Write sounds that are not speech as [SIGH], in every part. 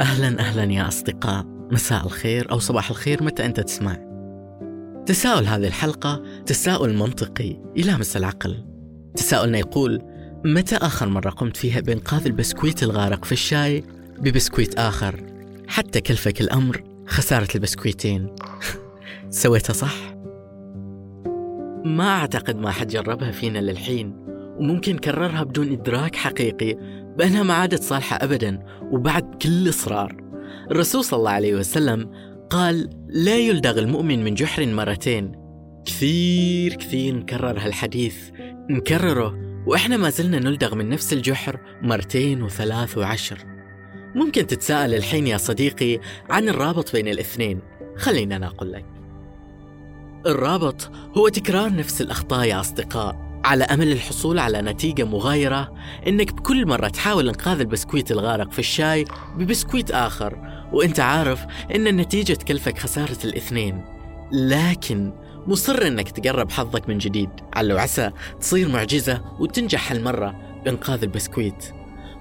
أهلا أهلا يا أصدقاء. مساء الخير أو صباح الخير متى أنت تسمع. تساؤل هذه الحلقة تساؤل منطقي يلامس العقل. تساؤلنا يقول متى آخر مرة قمت فيها بإنقاذ البسكويت الغارق في الشاي ببسكويت آخر؟ حتى كلفك الأمر خسارة البسكويتين. [LAUGHS] سويتها صح؟ ما أعتقد ما حد جربها فينا للحين وممكن كررها بدون إدراك حقيقي. بأنها ما عادت صالحة أبدا وبعد كل إصرار. الرسول صلى الله عليه وسلم قال لا يلدغ المؤمن من جحر مرتين. كثير كثير نكرر هالحديث نكرره وإحنا ما زلنا نلدغ من نفس الجحر مرتين وثلاث وعشر. ممكن تتساءل الحين يا صديقي عن الرابط بين الاثنين. خلينا أنا أقول لك. الرابط هو تكرار نفس الأخطاء يا أصدقاء. على أمل الحصول على نتيجة مغايرة إنك بكل مرة تحاول إنقاذ البسكويت الغارق في الشاي ببسكويت آخر. وإنت عارف إن النتيجة تكلفك خسارة الاثنين. لكن مصر إنك تجرب حظك من جديد. على وعسى تصير معجزة وتنجح هالمرة بإنقاذ البسكويت.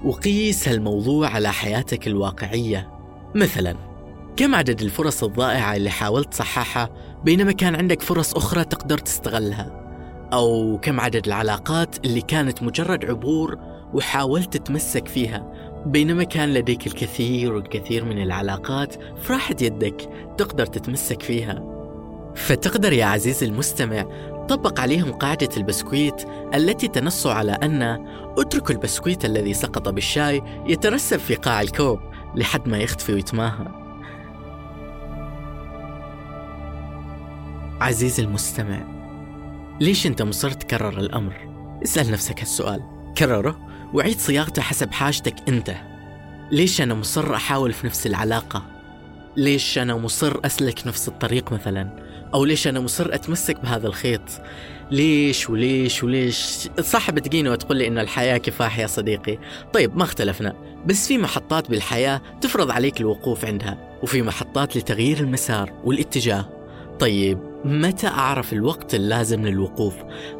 وقيس هالموضوع على حياتك الواقعية. مثلا كم عدد الفرص الضائعة اللي حاولت تصححها بينما كان عندك فرص أخرى تقدر تستغلها؟ أو كم عدد العلاقات اللي كانت مجرد عبور وحاولت تتمسك فيها. بينما كان لديك الكثير والكثير من العلاقات في راحة يدك تقدر تتمسك فيها. فتقدر يا عزيزي المستمع طبق عليهم قاعدة البسكويت التي تنص على أن اترك البسكويت الذي سقط بالشاي يترسب في قاع الكوب لحد ما يختفي ويتماهى. عزيزي المستمع ليش أنت مصر تكرر الأمر؟ اسأل نفسك هالسؤال كرره وعيد صياغته حسب حاجتك أنت ليش أنا مصر أحاول في نفس العلاقة؟ ليش أنا مصر أسلك نفس الطريق مثلا؟ أو ليش أنا مصر أتمسك بهذا الخيط؟ ليش وليش وليش؟ صح بتجيني وتقول لي إن الحياة كفاح يا صديقي طيب ما اختلفنا بس في محطات بالحياة تفرض عليك الوقوف عندها وفي محطات لتغيير المسار والاتجاه طيب متى أعرف الوقت اللازم للوقوف؟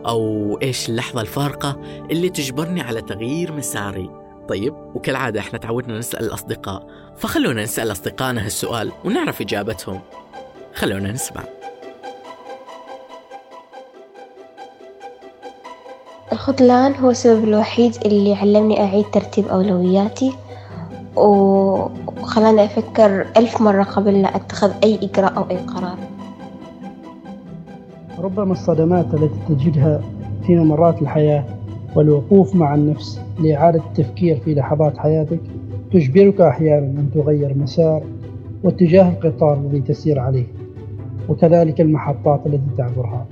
أو إيش اللحظة الفارقة اللي تجبرني على تغيير مساري؟ طيب وكالعادة إحنا تعودنا نسأل الأصدقاء. فخلونا نسأل أصدقائنا هالسؤال ونعرف إجابتهم. خلونا نسمع. الخذلان هو السبب الوحيد اللي علمني أعيد ترتيب أولوياتي وخلاني أفكر ألف مرة قبل لا أتخذ أي إجراء أو أي قرار. ربما الصدمات التي تجدها في ممرات الحياة والوقوف مع النفس لإعادة التفكير في لحظات حياتك تجبرك أحيانا أن تغير مسار واتجاه القطار الذي تسير عليه وكذلك المحطات التي تعبرها.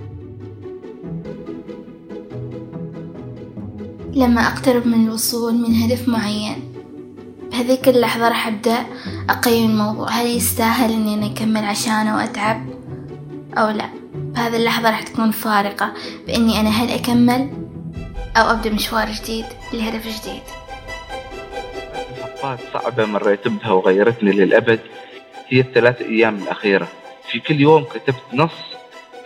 لما أقترب من الوصول من هدف معين بهذيك اللحظة راح أبدأ أقيم الموضوع. هل يستاهل إني أنا أكمل عشانه وأتعب أو لا؟ بهذه اللحظة راح تكون فارقة بإني أنا هل أكمل أو أبدأ مشوار جديد لهدف جديد. محطات صعبة مريت بها وغيرتني للأبد. هي الثلاث أيام الأخيرة. في كل يوم كتبت نص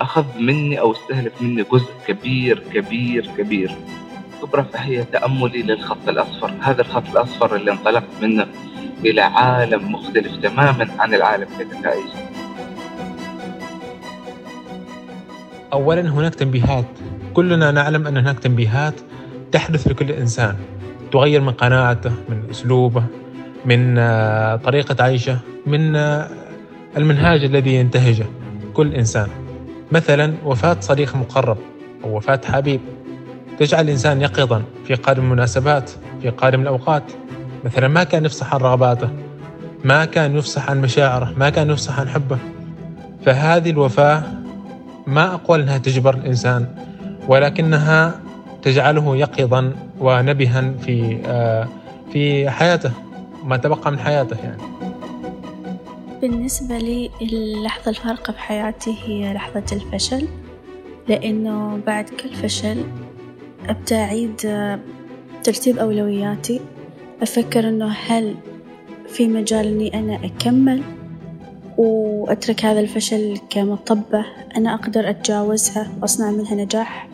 أخذ مني أو استهلك مني جزء كبير كبير كبير. كبرى فهي تأملي للخط الأصفر. هذا الخط الأصفر اللي انطلقت منه إلى عالم مختلف تماما عن العالم كنتائج أولا هناك تنبيهات. كلنا نعلم أن هناك تنبيهات تحدث لكل إنسان. تغير من قناعته من أسلوبه من آه، طريقة عيشه من آه، المنهاج الذي ينتهجه كل إنسان. مثلا وفاة صديق مقرب أو وفاة حبيب. تجعل الإنسان يقظا في قادم المناسبات في قادم الأوقات. مثلا ما كان يفصح عن رغباته ما كان يفصح عن مشاعره ما كان يفصح عن حبه. فهذه الوفاة ما أقول أنها تجبر الإنسان ولكنها تجعله يقظا ونبها في آه، في حياته ما تبقى من حياته يعني. بالنسبة لي اللحظة الفارقة في حياتي هي لحظة الفشل لأنه بعد كل فشل أبدأ أعيد آه، ترتيب أولوياتي أفكر إنه هل في مجال إني أنا أكمل؟ وأترك هذا الفشل كمطبة. أنا أقدر أتجاوزها وأصنع منها نجاح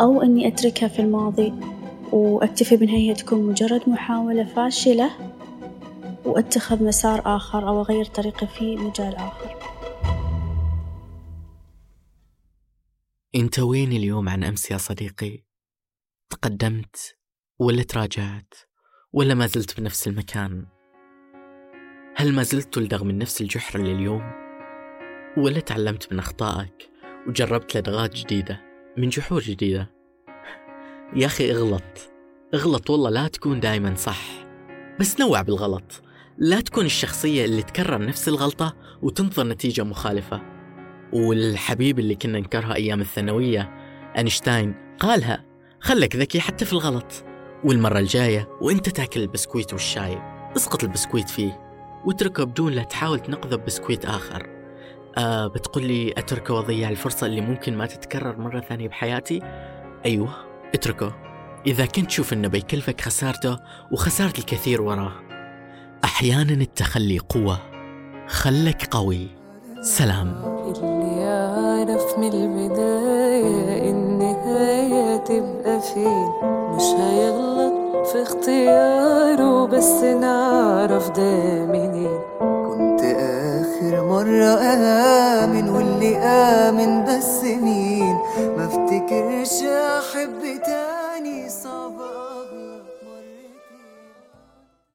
أو إني أتركها في الماضي وأكتفي بأنها هي تكون مجرد محاولة فاشلة وأتخذ مسار آخر أو أغير طريقي في مجال آخر. انت وين اليوم عن أمس يا صديقي. تقدمت ولا تراجعت ولا ما زلت بنفس المكان. هل ما زلت تلدغ من نفس الجحر لليوم؟ ولا تعلمت من أخطائك وجربت لدغات جديدة من جحور جديدة؟ يا أخي اغلط اغلط والله لا تكون دائما صح. بس نوع بالغلط لا تكون الشخصية اللي تكرر نفس الغلطة وتنظر نتيجة مخالفة. والحبيب اللي كنا نكرهه أيام الثانوية أينشتاين قالها خلك ذكي حتى في الغلط. والمرة الجاية وإنت تاكل البسكويت والشاي اسقط البسكويت فيه. واتركه بدون لا تحاول تنقذه ببسكويت آخر. آه بتقول لي أتركه وأضيع الفرصة اللي ممكن ما تتكرر مرة ثانية بحياتي؟ أيوة اتركه. إذا كنت تشوف إنه بيكلفك خسارته وخسارة الكثير وراه أحيانا التخلي قوة. خلك قوي. سلام. اللي يعرف من البداية النهاية تبقى فين مش هيغلط. في اختياره بس نعرف ده منين كنت آخر مرة آمن واللي آمن بس مين؟ ما افتكرش أحب تاني.